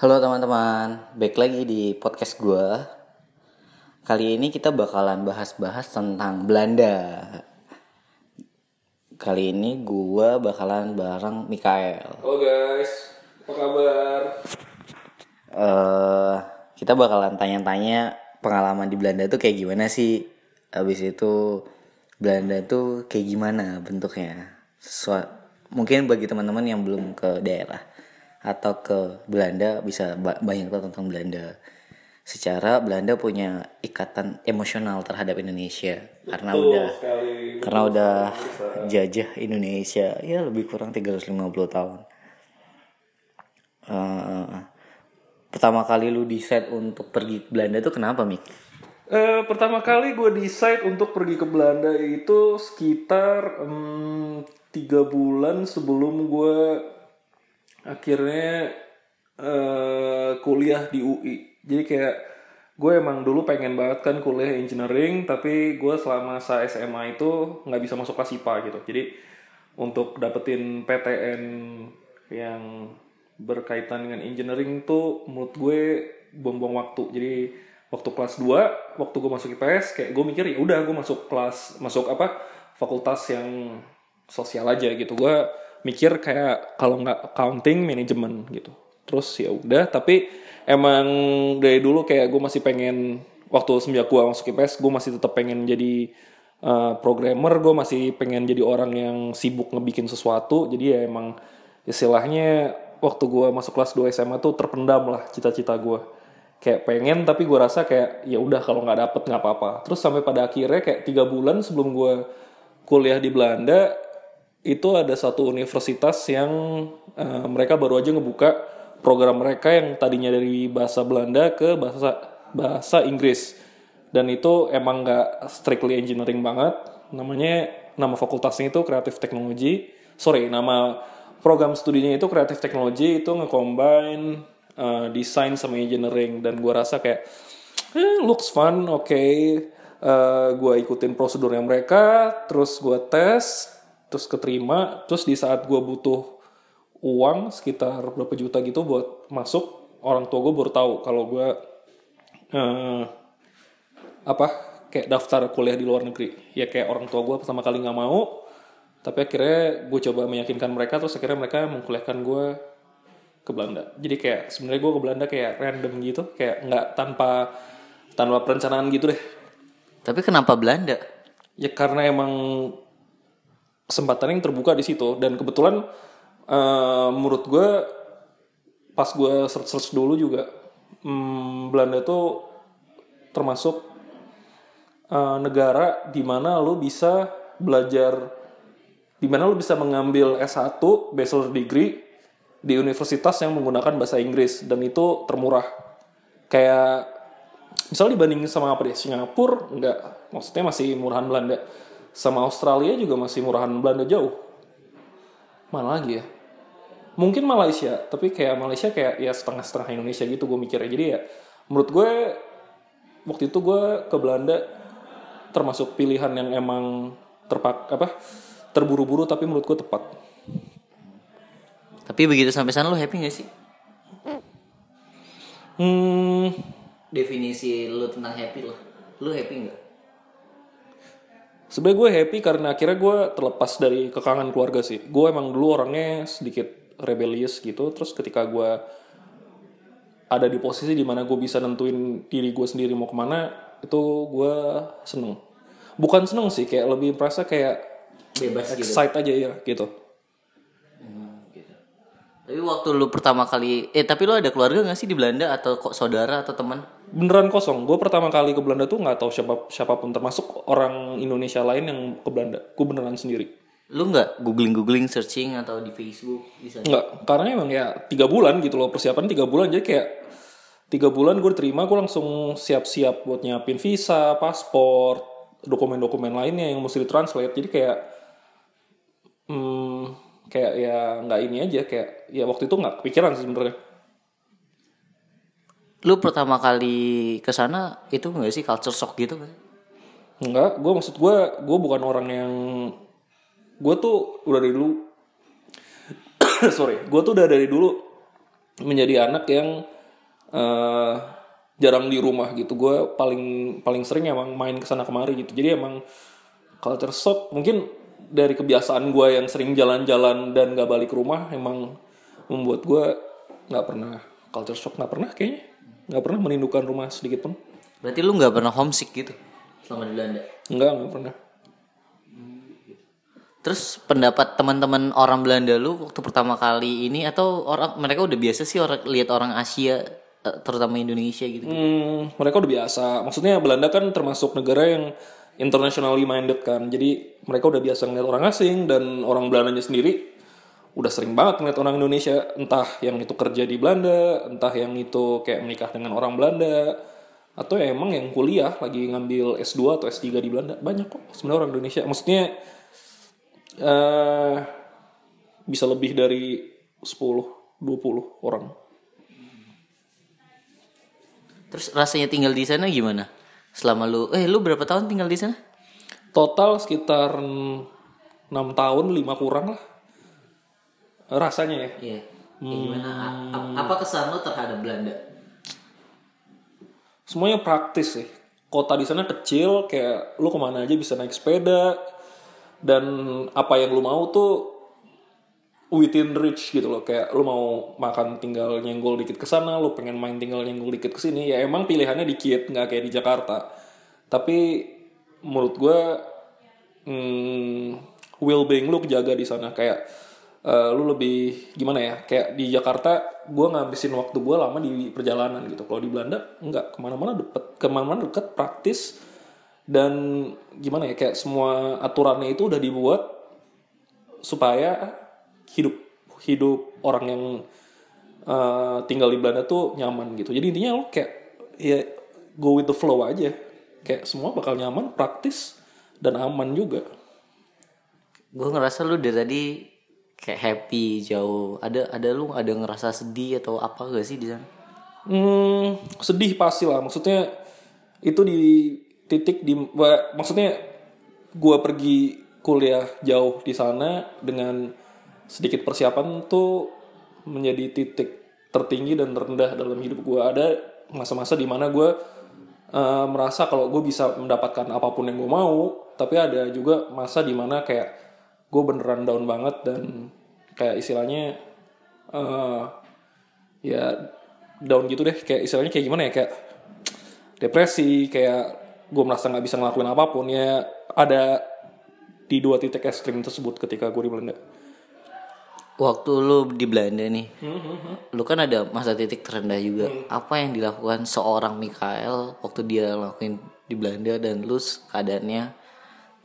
Halo teman-teman, baik lagi di podcast gue. Kali ini kita bakalan bahas-bahas tentang Belanda. Kali ini gue bakalan bareng Mikael. Halo guys, apa kabar? eh kita bakalan tanya-tanya pengalaman di Belanda tuh kayak gimana sih? Habis itu Belanda tuh kayak gimana bentuknya? Mungkin bagi teman-teman yang belum ke daerah atau ke Belanda bisa ba- banyak tahu tentang Belanda. Secara Belanda punya ikatan emosional terhadap Indonesia karena udah sekali. karena udah jajah Indonesia ya lebih kurang 350 tahun. Eh, pertama kali lu decide untuk pergi ke Belanda tuh kenapa Mik? Eh, pertama kali gue decide untuk pergi ke Belanda itu sekitar em, tiga bulan sebelum gue akhirnya eh, kuliah di UI. Jadi kayak gue emang dulu pengen banget kan kuliah engineering, tapi gue selama masa SMA itu nggak bisa masuk kelas IPA gitu. Jadi untuk dapetin PTN yang berkaitan dengan engineering tuh menurut gue buang-buang waktu. Jadi waktu kelas 2, waktu gue masuk IPS kayak gue mikir ya udah gue masuk kelas masuk apa fakultas yang sosial aja gitu. Gue mikir kayak kalau nggak accounting manajemen gitu. Terus ya udah tapi emang dari dulu kayak gue masih pengen waktu semenjak gue masuk IPS gue masih tetap pengen jadi uh, programmer gue masih pengen jadi orang yang sibuk ngebikin sesuatu. Jadi ya emang istilahnya waktu gue masuk kelas 2 SMA tuh terpendam lah cita-cita gue kayak pengen tapi gue rasa kayak ya udah kalau nggak dapet nggak apa-apa. Terus sampai pada akhirnya kayak tiga bulan sebelum gue kuliah di Belanda itu ada satu universitas yang uh, mereka baru aja ngebuka program mereka yang tadinya dari bahasa Belanda ke bahasa bahasa Inggris. Dan itu emang nggak strictly engineering banget. Namanya nama fakultasnya itu kreatif teknologi sorry nama program studinya itu kreatif teknologi itu ngecombine uh, desain sama engineering. Dan gua rasa kayak eh, looks fun oke okay. gue ikutin prosedurnya mereka terus gua tes terus keterima terus di saat gua butuh uang sekitar berapa juta gitu buat masuk orang tua gue baru tahu kalau gue eh, apa kayak daftar kuliah di luar negeri. Ya kayak orang tua gue pertama kali nggak mau tapi akhirnya gue coba meyakinkan mereka terus akhirnya mereka mengkuliahkan gue ke Belanda. Jadi kayak sebenarnya gue ke Belanda kayak random gitu kayak nggak tanpa tanpa perencanaan gitu deh. Tapi kenapa Belanda? ya karena emang kesempatan yang terbuka di situ. Dan kebetulan eh, menurut gue pas gue search search dulu juga hmm, Belanda tuh termasuk eh, negara di mana lo bisa belajar di mana lo bisa mengambil S1 bachelor degree di universitas yang menggunakan bahasa Inggris. Dan itu termurah. Kayak misal dibandingin sama apa deh Singapura? Enggak. Maksudnya masih murahan Belanda sama Australia juga masih murahan Belanda jauh mana lagi ya mungkin Malaysia tapi kayak Malaysia kayak ya setengah-setengah Indonesia gitu gue mikirnya jadi ya menurut gue waktu itu gue ke Belanda termasuk pilihan yang emang terpak apa terburu-buru tapi menurut gue tepat Tapi begitu sampai sana lu happy gak sih? hmm, Definisi lu tentang happy lah. Lu happy nggak? Sebenarnya gue happy karena akhirnya gue terlepas dari kekangan keluarga sih. Gue emang dulu orangnya sedikit rebellious gitu. Terus ketika gue ada di posisi di mana gue bisa nentuin diri gue sendiri mau ke mana, itu gue seneng. Bukan seneng sih, kayak lebih merasa kayak Bebas gitu. excite aja ya gitu. gitu. Tapi waktu lu pertama kali eh tapi lu ada keluarga gak sih di Belanda atau kok saudara atau teman? Beneran kosong. Gue pertama kali ke Belanda tuh nggak tahu siapa siapa pun termasuk orang Indonesia lain yang ke Belanda. Gue beneran sendiri. Lu nggak googling googling searching atau di Facebook bisa? Enggak, karena emang ya tiga bulan gitu loh persiapan tiga bulan jadi kayak tiga bulan gue terima gue langsung siap-siap buat nyiapin visa, paspor, dokumen-dokumen lainnya yang mesti ditranslate jadi kayak hmm, kayak ya nggak ini aja kayak ya waktu itu nggak kepikiran sih sebenarnya Lu pertama kali ke sana itu nggak sih culture shock gitu? Enggak, gue maksud gue gue bukan orang yang gue tuh udah dari dulu sorry gue tuh udah dari dulu menjadi anak yang eh, jarang di rumah gitu. Gue paling paling sering emang main ke sana kemari gitu. Jadi emang culture shock mungkin dari kebiasaan gue yang sering jalan-jalan dan gak balik rumah emang membuat gue nggak pernah culture shock nggak pernah kayaknya nggak pernah merindukan rumah sedikit pun Berarti lu nggak pernah homesick gitu selama di Belanda. nggak nggak pernah Terus pendapat teman-teman orang Belanda lu waktu pertama kali ini atau orang mereka udah biasa sih orang lihat orang Asia eh, terutama Indonesia gitu. Hmm, mereka udah biasa. Maksudnya Belanda kan termasuk negara yang internationally minded kan. Jadi mereka udah biasa ngeliat orang asing dan orang Belandanya sendiri udah sering banget ngeliat orang Indonesia. Entah yang itu kerja di Belanda, entah yang itu kayak menikah dengan orang Belanda, atau ya emang yang kuliah lagi ngambil S2 atau S3 di Belanda. Banyak kok sebenarnya orang Indonesia. Maksudnya eh bisa lebih dari 10, 20 orang. Terus rasanya tinggal di sana gimana? Selama lu eh lu berapa tahun tinggal di sana? Total sekitar 6 tahun, 5 kurang lah. Rasanya ya. Iya. Ya, gimana? Apa kesan lu terhadap Belanda? Semuanya praktis sih. Kota di sana kecil, kayak lu ke mana aja bisa naik sepeda. Dan apa yang lu mau tuh within reach gitu loh. Kayak lu mau makan tinggal nyenggol dikit ke sana, lu pengen main tinggal nyenggol dikit ke sini. Ya emang pilihannya dikit, nggak kayak di Jakarta. Tapi menurut gue hmm, well being lu kejaga di sana kayak eh, lu lebih gimana ya kayak di Jakarta gue ngabisin waktu gue lama di perjalanan gitu. Kalau di Belanda enggak. Ke mana-mana deket ke mana-mana deket praktis. Dan gimana ya kayak semua aturannya itu udah dibuat supaya hidup hidup orang yang eh, tinggal di Belanda tuh nyaman gitu. Jadi intinya lo kayak ya go with the flow aja. Kayak semua bakal nyaman praktis dan aman juga. Gue ngerasa lu dari tadi kayak happy jauh. Ada ada lu ada ngerasa sedih atau apa gak sih di sana? Hmm, sedih pasti lah. Maksudnya itu di titik di maksudnya gua pergi kuliah jauh di sana dengan sedikit persiapan tuh menjadi titik tertinggi dan terendah dalam hidup gua. Ada masa-masa di mana gua eh, merasa kalau gue bisa mendapatkan apa pun yang gue mau, tapi ada juga masa di mana kayak gue beneran down banget dan kayak istilahnya eh ya down gitu deh. Kayak istilahnya kayak gimana ya kayak depresi kayak gue merasa nggak bisa ngelakuin apa pun. Ya ada di dua titik ekstrim tersebut ketika gue di Belanda. Waktu lu di Belanda nih, lu kan ada masa titik terendah juga. Apa yang dilakukan seorang Mikael waktu dia lakuin di Belanda dan lu keadaannya,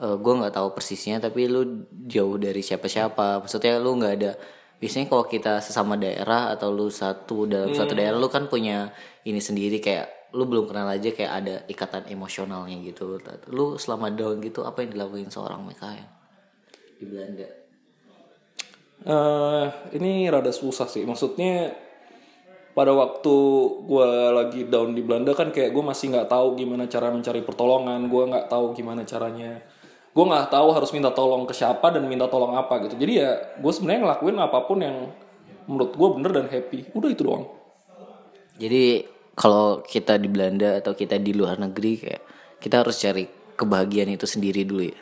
eh, gua nggak tahu persisnya, tapi lu jauh dari siapa-siapa. Maksudnya lu nggak ada. Biasanya kalau kita sesama daerah atau lu satu dalam satu daerah, lu kan punya ini sendiri kayak lu belum kenal aja kayak ada ikatan emosionalnya gitu. Lu selama down gitu, apa yang dilakuin seorang Mikael di Belanda? Eh, ini rada susah sih. Maksudnya pada waktu gue lagi down di Belanda kan kayak gue masih nggak tahu gimana cara mencari pertolongan. Gue nggak tahu gimana caranya. Gue nggak tahu harus minta tolong ke siapa dan minta tolong apa gitu. Jadi ya gue sebenarnya ngelakuin apa pun yang menurut gue bener dan happy. Udah itu doang. Jadi kalau kita di Belanda atau kita di luar negeri kayak kita harus cari kebahagiaan itu sendiri dulu ya.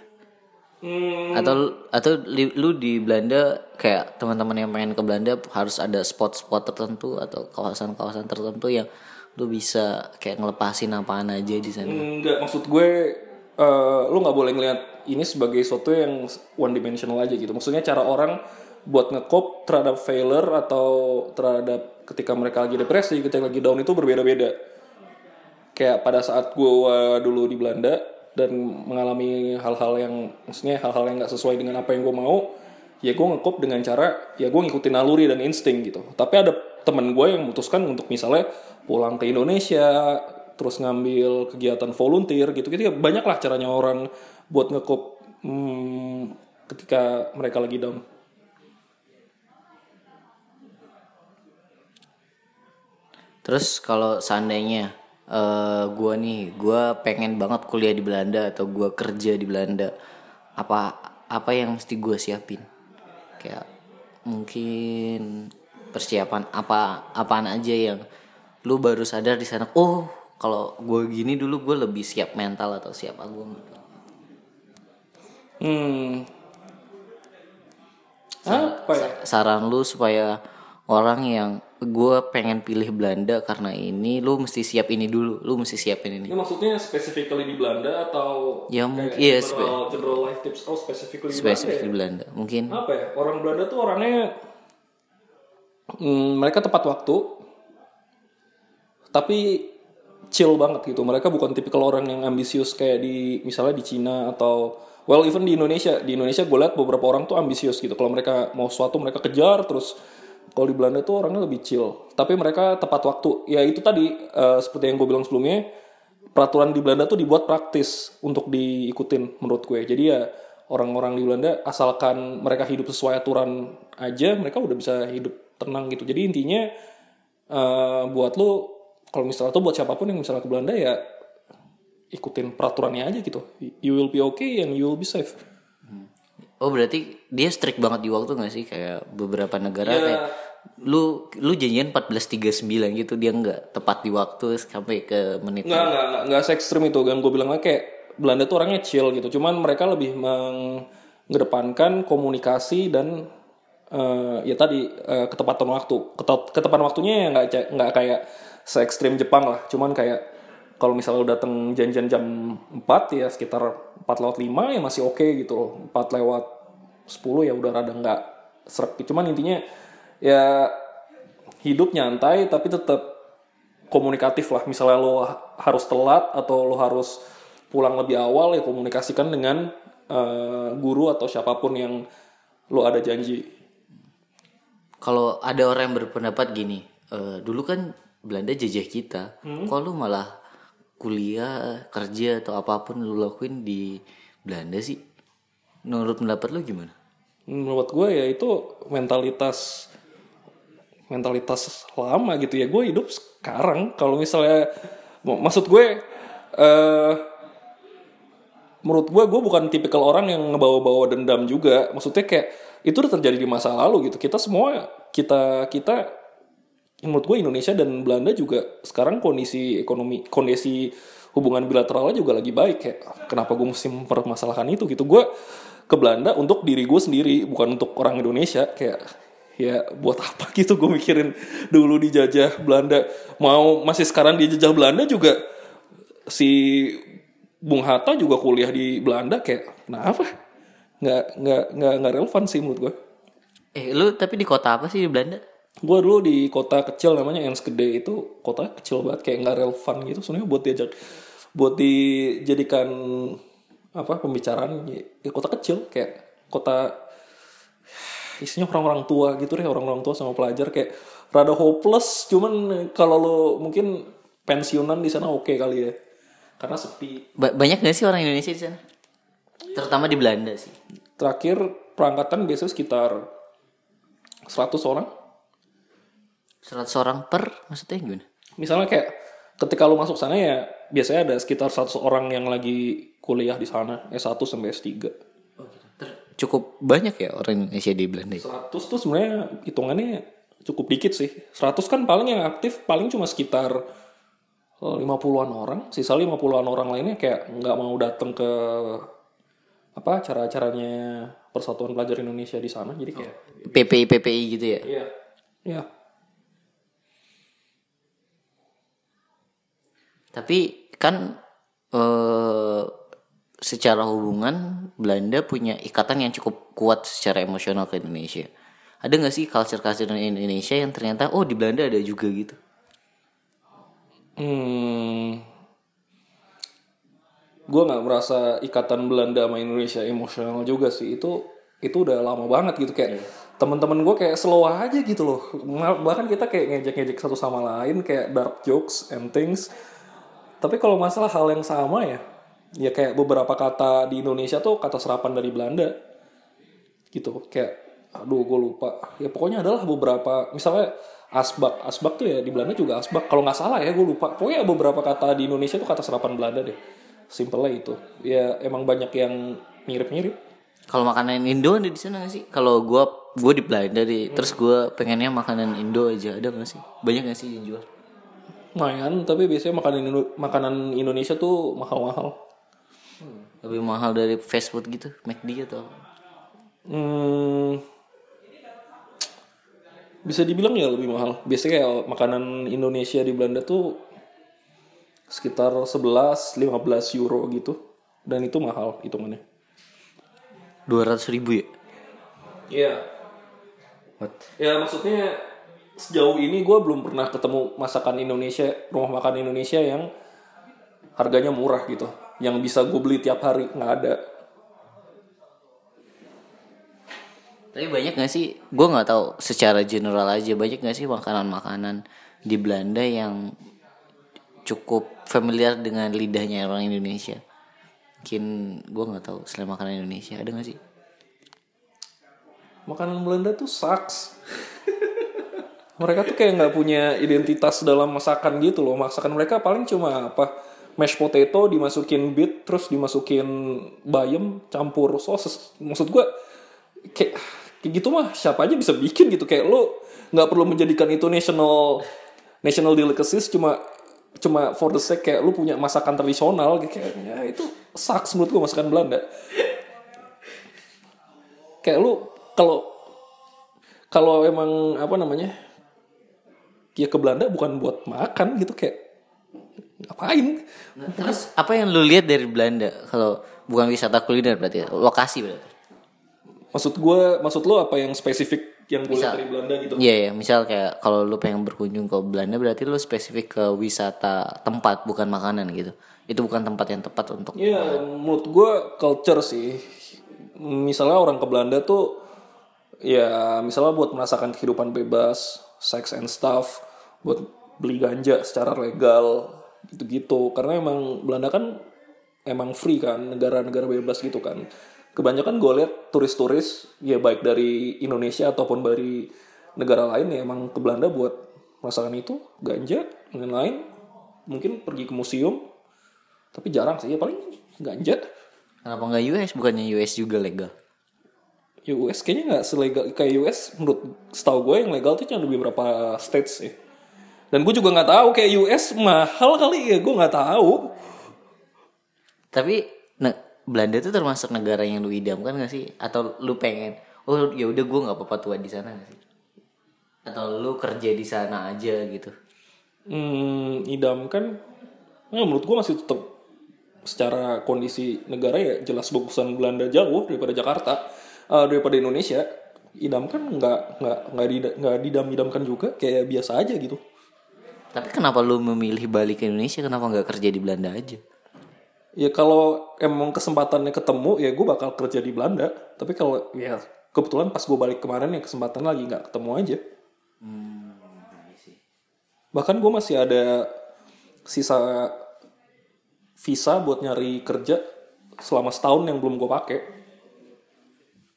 Atau atau li- lu di Belanda kayak teman-teman yang pengen ke Belanda harus ada spot-spot tertentu atau kawasan-kawasan tertentu yang lu bisa kayak ngelepasin apaan aja di sana. Enggak, maksud gue eh, lu nggak boleh ngeliat ini sebagai sesuatu yang one dimensional aja gitu. Maksudnya cara orang buat ngekop terhadap failure atau terhadap ketika mereka lagi depresi, ketika lagi down itu berbeda-beda. Kayak pada saat gue dulu di Belanda dan mengalami hal-hal yang maksudnya hal-hal yang nggak sesuai dengan apa yang gue mau, ya gue ngekop dengan cara ya gue ngikutin naluri dan insting gitu. Tapi ada temen gue yang memutuskan untuk misalnya pulang ke Indonesia, terus ngambil kegiatan volunteer gitu gitu ya banyak lah caranya orang buat ngekop hmm, ketika mereka lagi down. Terus kalau seandainya eh gua nih, gua pengen banget kuliah di Belanda atau gua kerja di Belanda, apa apa yang mesti gua siapin? Kayak mungkin persiapan apa apaan aja yang lu baru sadar di sana oh kalau gue gini dulu gue lebih siap mental atau siap apa Hmm. Apa ya? saran lu supaya orang yang gue pengen pilih Belanda karena ini lu mesti siap ini dulu lu mesti siapin ini Ini maksudnya specifically di Belanda atau Ya, mungkin- iya, general, general life tips oh specifically di spesifik Belanda di ya? Belanda mungkin Apa ya? Orang Belanda tuh orangnya hmm, mereka tepat waktu tapi chill banget gitu. Mereka bukan tipikal orang yang ambisius kayak di misalnya di Cina atau well even di Indonesia. Di Indonesia gue lihat beberapa orang tuh ambisius gitu. Kalau mereka mau sesuatu mereka kejar terus kalau di Belanda tuh orangnya lebih chill. Tapi mereka tepat waktu. Ya itu tadi eh, seperti yang gue bilang sebelumnya peraturan di Belanda tuh dibuat praktis untuk diikutin menurut gue. Jadi ya orang-orang di Belanda asalkan mereka hidup sesuai aturan aja, mereka udah bisa hidup tenang gitu. Jadi intinya eh, buat lu kalau misalnya tuh buat siapa pun yang misalnya ke Belanda ya ikutin peraturannya aja gitu. You will be okay and you will be safe. oh berarti dia strict banget di waktu gak sih kayak beberapa negara Ya. kayak lu lu janjian 14.39 gitu dia nggak tepat di waktu sampai ke menit Nggak, nggak, nggak, nggak se-ekstrim itu kan gue bilang kayak Belanda tuh orangnya chill gitu. Cuman mereka lebih mengedepankan komunikasi dan eh, ya tadi eh, ketepatan waktu. Ketet- ketepatan waktunya ya nggak nggak kayak se-ekstrim Jepang lah. Cuman kayak kalau misalnya lu datang janjian jam 4 ya sekitar 4 lewat 5 ya masih oke gitu loh. 4 lewat 10 ya udah rada nggak serak. Cuman intinya ya hidup nyantai tapi tetap komunikatif lah. Misalnya lo ha- harus telat atau lo harus pulang lebih awal ya komunikasikan dengan eh, guru atau siapa pun yang lo ada janji. kalau ada orang yang berpendapat gini eh, dulu kan Belanda jajah kita kok lu malah kuliah kerja atau apa pun lu lakuin di Belanda sih menurut pendapat lu gimana Menurut gue ya itu mentalitas mentalitas lama gitu ya. Gue hidup sekarang kalau misalnya mak- maksud gue eh menurut gue gue bukan tipikal orang yang ngebawa-bawa dendam juga. Maksudnya kayak itu udah terjadi di masa lalu gitu. Kita semua kita kita menurut gue Indonesia dan Belanda juga sekarang kondisi ekonomi kondisi hubungan bilateralnya juga lagi baik. Kayak kenapa gue mesti mempermasalahkan itu gitu? Gue ke Belanda untuk diri gue sendiri bukan untuk orang Indonesia. Kayak ya buat apa gitu gue mikirin dulu dijajah Belanda. Mau masih sekarang dijajah Belanda juga si Bung Hatta juga kuliah di Belanda. Kayak kenapa? Nggak nggak nggak nggak relevan sih menurut gue eh lu tapi di kota apa sih di Belanda gue dulu di kota kecil namanya Enschede itu kota kecil banget kayak nggak relevan gitu. Sebenarnya buat diajak buat dijadikan apa pembicaraan ya kota kecil kayak kota isinya orang-orang tua gitu deh orang-orang tua sama pelajar kayak rada hopeless. Cuman kalau lo mungkin pensiunan di sana oke kali ya karena sepi. Ba- banyak gak sih orang Indonesia di sana? Terutama di Belanda sih. Terakhir perangkatan biasanya sekitar 100 orang 100 orang per maksudnya gimana misalnya kayak ketika lu masuk sana ya biasanya ada sekitar 100 orang yang lagi kuliah di sana S1 sampai S3. cukup banyak ya orang Indonesia di Belanda ya? 100 tuh sebenarnya hitungannya cukup dikit sih. 100 kan paling yang aktif paling cuma sekitar eh, 50-an orang, sisa 50-an orang lainnya kayak nggak mau datang ke apa acara-acaranya Persatuan Pelajar Indonesia di sana. Jadi kayak PPI PPI gitu ya iya. Iya. Tapi kan eh secara hubungan Belanda punya ikatan yang cukup kuat secara emosional ke Indonesia. Ada nggak sih culture-culture di Indonesia yang ternyata oh di Belanda ada juga gitu? Hmm, gue nggak merasa ikatan Belanda sama Indonesia emosional juga sih. Itu itu udah lama banget gitu. Kayak teman-teman gue kayak slow aja gitu loh. Bahkan kita kayak ngejek-ngejek satu sama lain kayak dark jokes and things tapi kalau masalah hal yang sama ya ya kayak beberapa kata di Indonesia tuh kata serapan dari Belanda. Gitu kayak aduh gue lupa. Ya pokoknya adalah beberapa misalnya asbak. Asbak tuh ya di Belanda juga asbak. Kalau nggak salah ya gue lupa. Pokoknya beberapa kata di Indonesia tuh kata serapan Belanda deh. Simple itu. Ya emang banyak yang mirip-mirip. Kalau makanan Indo ada di sana nggak sih? Kalau gua gue di Belanda di terus gue pengennya makanan Indo aja. Ada gak sih? Banyak gak sih yang jual lumayan tapi biasanya makanan Indo- makanan Indonesia tuh mahal-mahal lebih mahal dari fast food gitu McD atau Hmm, bisa dibilang ya lebih mahal. Biasanya kayak makanan Indonesia di Belanda tuh sekitar 11-15 euro gitu. Dan itu mahal hitungannya. dua ratus ribu ya Iya. What? Ya maksudnya sejauh ini gue belum pernah ketemu masakan Indonesia, rumah makan Indonesia yang harganya murah gitu. Yang bisa gue beli tiap hari, nggak ada. Tapi banyak gak sih? Gue nggak tahu secara general aja banyak gak sih makanan-makanan di Belanda yang cukup familiar dengan lidahnya orang Indonesia. Mungkin gue nggak tahu selain makanan Indonesia ada gak sih? Makanan Belanda tuh sucks. Mereka tuh kayak nggak punya identitas dalam masakan gitu loh. Masakan mereka paling cuma apa? Mashed potato dimasukin beet terus dimasukin bayam campur sosis. Maksud gua kayak kayak gitu mah siapa aja bisa bikin gitu kayak lo nggak perlu menjadikan itu national national delicacies cuma cuma for the sake kayak lu punya masakan tradisional gitu kayak ya itu sucks menurut gua masakan Belanda kayak lu kalau kalau emang apa namanya ya ke Belanda bukan buat makan gitu kayak ngapain Nah, terus apa yang lu lihat dari Belanda kalau bukan wisata kuliner berarti lokasi berarti? maksud gue maksud lu apa yang spesifik yang Misal. dari Belanda gitu Iya ya, misal kayak kalau lu pengen berkunjung ke Belanda berarti lu spesifik ke wisata tempat bukan makanan gitu. Itu bukan tempat yang tepat untuk ya menurut gue culture sih misalnya orang ke Belanda tuh ya misalnya buat merasakan kehidupan bebas sex and stuff buat beli ganja secara legal gitu-gitu karena emang Belanda kan emang free kan negara-negara bebas gitu kan kebanyakan gue lihat turis-turis ya baik dari Indonesia ataupun dari negara lain ya emang ke Belanda buat merasakan itu ganja dan lain mungkin pergi ke museum tapi jarang sih ya paling ganja Kenapa nggak US? Bukannya US juga legal? US kayaknya nggak selegal kayak US menurut setahu gue yang legal tuh cuma di beberapa states sih dan gue juga nggak tahu kayak US mahal kali ya gue nggak tahu Tapi nah, Belanda itu termasuk negara yang lu idamkan gak sih? Atau lu pengen? Oh ya udah gue nggak apa-apa tua di sana gak sih? Atau lu kerja di sana aja gitu? hmm, idamkan ya menurut gue masih tetap secara kondisi negara ya jelas bagusan Belanda jauh daripada Jakarta Eh, daripada Indonesia idamkan nggak nggak nggak dida- nggak didam idamkan juga kayak biasa aja gitu Tapi kenapa lu memilih balik ke Indonesia? Kenapa nggak kerja di Belanda aja? Ya kalau emang kesempatannya ketemu ya gue bakal kerja di Belanda. Tapi kalau ya kebetulan pas gue balik kemarin ya kesempatan lagi nggak ketemu aja. Bahkan gue masih ada sisa visa buat nyari kerja selama setahun yang belum gue pakai.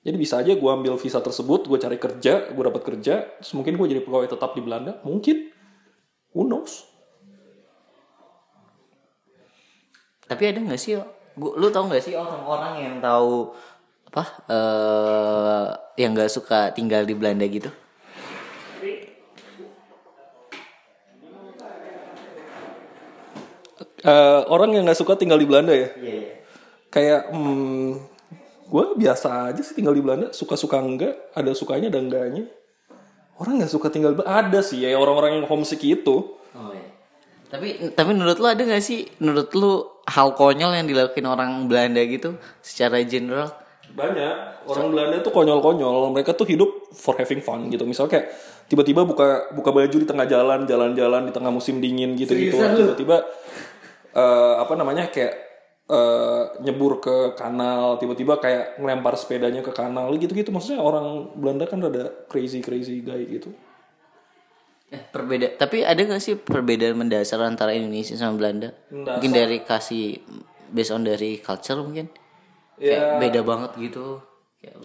Jadi bisa aja gue ambil visa tersebut, gue cari kerja, gue dapat kerja, terus mungkin gue jadi pegawai tetap di Belanda, mungkin, who knows? Tapi ada nggak sih? Gua, lu tau nggak sih orang-orang yang tahu apa? eh yang nggak suka tinggal di Belanda gitu? Eh, orang yang nggak suka tinggal di Belanda ya? Iya. kayak hmm, gue biasa aja sih tinggal di Belanda. Suka-suka enggak ada sukanya ada enggaknya. Orang nggak suka tinggal ada sih ya orang-orang yang homesick itu. Oh iya. Tapi tapi menurut lu ada gak sih menurut lu hal konyol yang dilakuin orang Belanda gitu secara general? banyak. Orang Belanda tuh konyol-konyol. Mereka tuh hidup for having fun gitu. Misal kayak tiba-tiba buka buka baju di tengah jalan jalan-jalan di tengah musim dingin gitu gitu tiba-tiba eh, apa namanya kayak eh, nyebur ke kanal tiba-tiba kayak ngelempar sepedanya ke kanal gitu-gitu maksudnya orang Belanda kan rada crazy crazy guy gitu Eh, perbeda tapi ada gak sih perbedaan mendasar antara Indonesia sama Belanda? Mendasar. Mungkin dari kasih based on dari culture mungkin? Kayak beda banget gitu. Kayak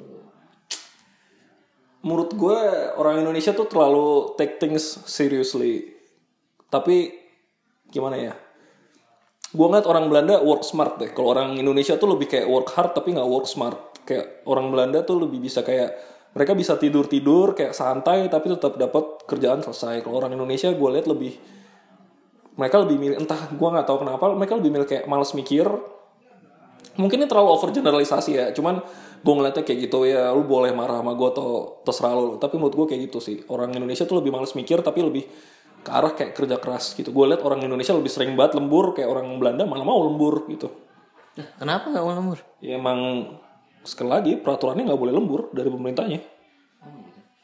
menurut gue orang Indonesia tuh terlalu take things seriously tapi gimana ya gue ngeliat orang Belanda work smart deh. Kalau orang Indonesia tuh lebih kayak work hard tapi nggak work smart. Kayak orang Belanda tuh lebih bisa kayak mereka bisa tidur tidur kayak santai tapi tetap dapat kerjaan selesai. Kalau orang Indonesia gue lihat lebih mereka lebih milih entah gue nggak tahu kenapa mereka lebih milih kayak males mikir. Mungkin ini terlalu over generalisasi ya cuman gue ngeliatnya kayak gitu. Ya lu boleh marah sama gue atau terserah lu. Tapi menurut gue kayak gitu sih. Orang Indonesia tuh lebih males mikir tapi lebih ke arah kayak kerja keras gitu. Gue lihat orang Indonesia lebih sering banget lembur kayak orang Belanda malah mau lembur gitu. Kenapa nggak mau lembur? ya emang sekali lagi peraturannya nggak boleh lembur dari pemerintahnya.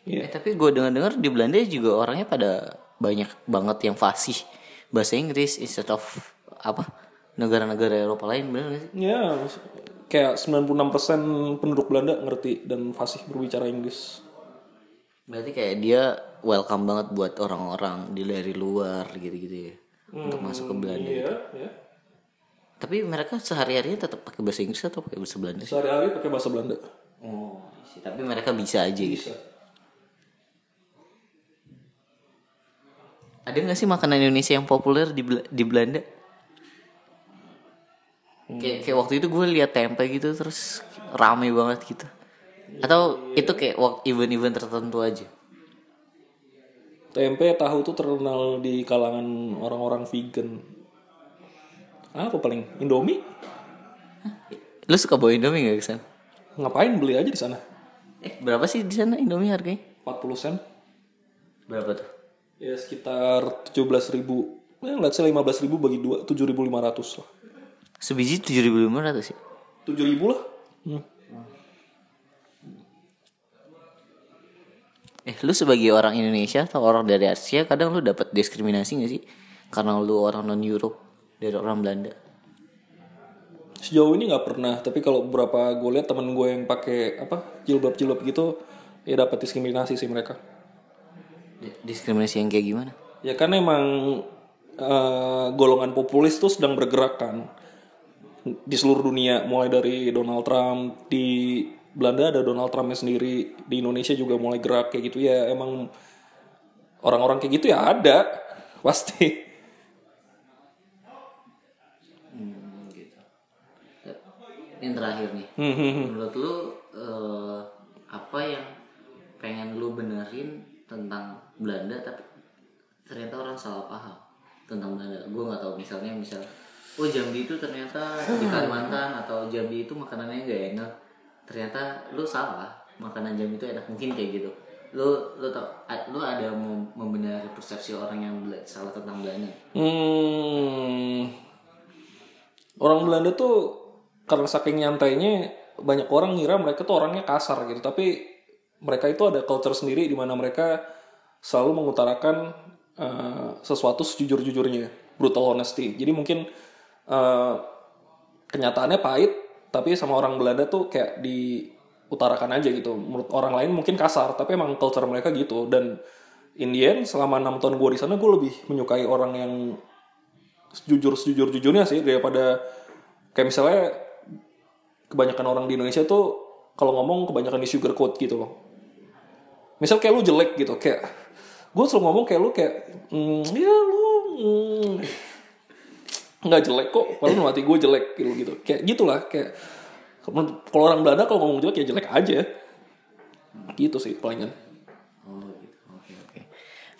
Iya. Eh, tapi gue dengar-dengar di Belanda juga orangnya pada banyak banget yang fasih. Bahasa Inggris instead of apa? Negara-negara Eropa lain bener gak sih? ya kayak 96% penduduk Belanda ngerti dan fasih berbicara Inggris Berarti kayak dia welcome banget buat orang-orang di dari luar gitu-gitu ya untuk masuk ke Belanda. iya ya Tapi mereka sehari-harinya tetap pakai bahasa Inggris atau pakai bahasa Belanda sehari-hari pakai bahasa Belanda Oh, sih. Tapi mereka bisa aja gitu. Ada nggak sih makanan Indonesia yang populer di di Belanda? Kayak, kayak waktu itu gue lihat tempe gitu terus rame banget gitu. Atau itu kayak wak- event-event tertentu aja? tempe tahu tuh terkenal di kalangan orang-orang vegan apa paling Indomie Lu suka bawa Indomie gak ke sana? ngapain beli aja di sana Eh berapa sih di sana Indomie harganya? 40 sen Berapa tuh? ya sekitar 17.000 ribu ya let's say 15 ribu bagi dua 7.500 lah Sebiji tujuh ribu lima ratus ya? 7 ribu lah hmm. Eh lu sebagai orang Indonesia atau orang dari Asia kadang lu dapat diskriminasi gak sih? Karena lu orang non Europe dari orang Belanda. sejauh ini nggak pernah tapi kalau beberapa gue lihat temen gue yang pakai apa jilbab jilbab gitu ya dapat diskriminasi sih mereka Di- Diskriminasi yang kayak gimana? ya kan emang eh, golongan populis tuh sedang bergerak kan di seluruh dunia mulai dari Donald Trump di Belanda ada Donald Trumpnya sendiri di Indonesia juga mulai gerak kayak gitu ya emang orang-orang kayak gitu ya ada pasti Yang terakhir nih. Hmm, Menurut lu eh, apa yang pengen lu benerin tentang Belanda tapi ternyata orang salah paham tentang Belanda. Gue nggak tahu misalnya misal oh Jambi itu ternyata di Kalimantan atau Jambi itu makanannya gak enak. Ternyata lu salah. Makanan Jambi itu enak mungkin kayak gitu. Lu lu tau lu ada mau membenari persepsi orang yang salah tentang Belanda. Hmm, orang Belanda tuh karena saking nyantainya banyak orang ngira mereka tuh orangnya kasar gitu tapi mereka itu ada culture sendiri di mana mereka selalu mengutarakan eh, sesuatu sejujur-jujurnya brutal honesty jadi mungkin eh, kenyataannya pahit tapi sama orang Belanda tuh kayak diutarakan aja gitu. Menurut orang lain mungkin kasar tapi emang culture mereka gitu. Dan in the end selama enam tahun gue di sana gue lebih menyukai orang yang jujur sejujur jujurnya sih daripada kayak misalnya kebanyakan orang di Indonesia tuh kalau ngomong kebanyakan di sugar coat gitu loh. Misal kayak lu jelek gitu kayak gue selalu ngomong kayak lu kayak mm, ya lu mm, nggak jelek kok padahal mati gue jelek gitu gitu kayak gitulah kayak kalau orang Belanda kalau ngomong jelek ya jelek aja gitu sih palingan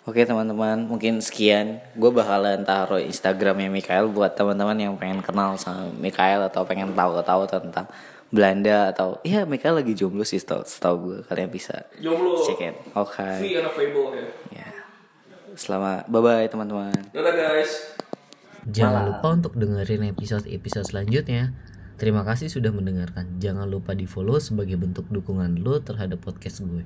Oke teman-teman, mungkin sekian. Gue bakalan taruh Instagramnya Mikael buat teman-teman yang pengen kenal sama Mikael atau pengen tahu-tahu tentang Belanda atau iya Mikael lagi jomblo sih setahu, setahu gue kalian bisa jomblo check it. Oke. free and available ya Ya. Selamat bye bye teman-teman. dadah guys Jangan lupa untuk dengerin episode-episode selanjutnya. Terima kasih sudah mendengarkan. Jangan lupa di follow sebagai bentuk dukungan lo terhadap podcast gue.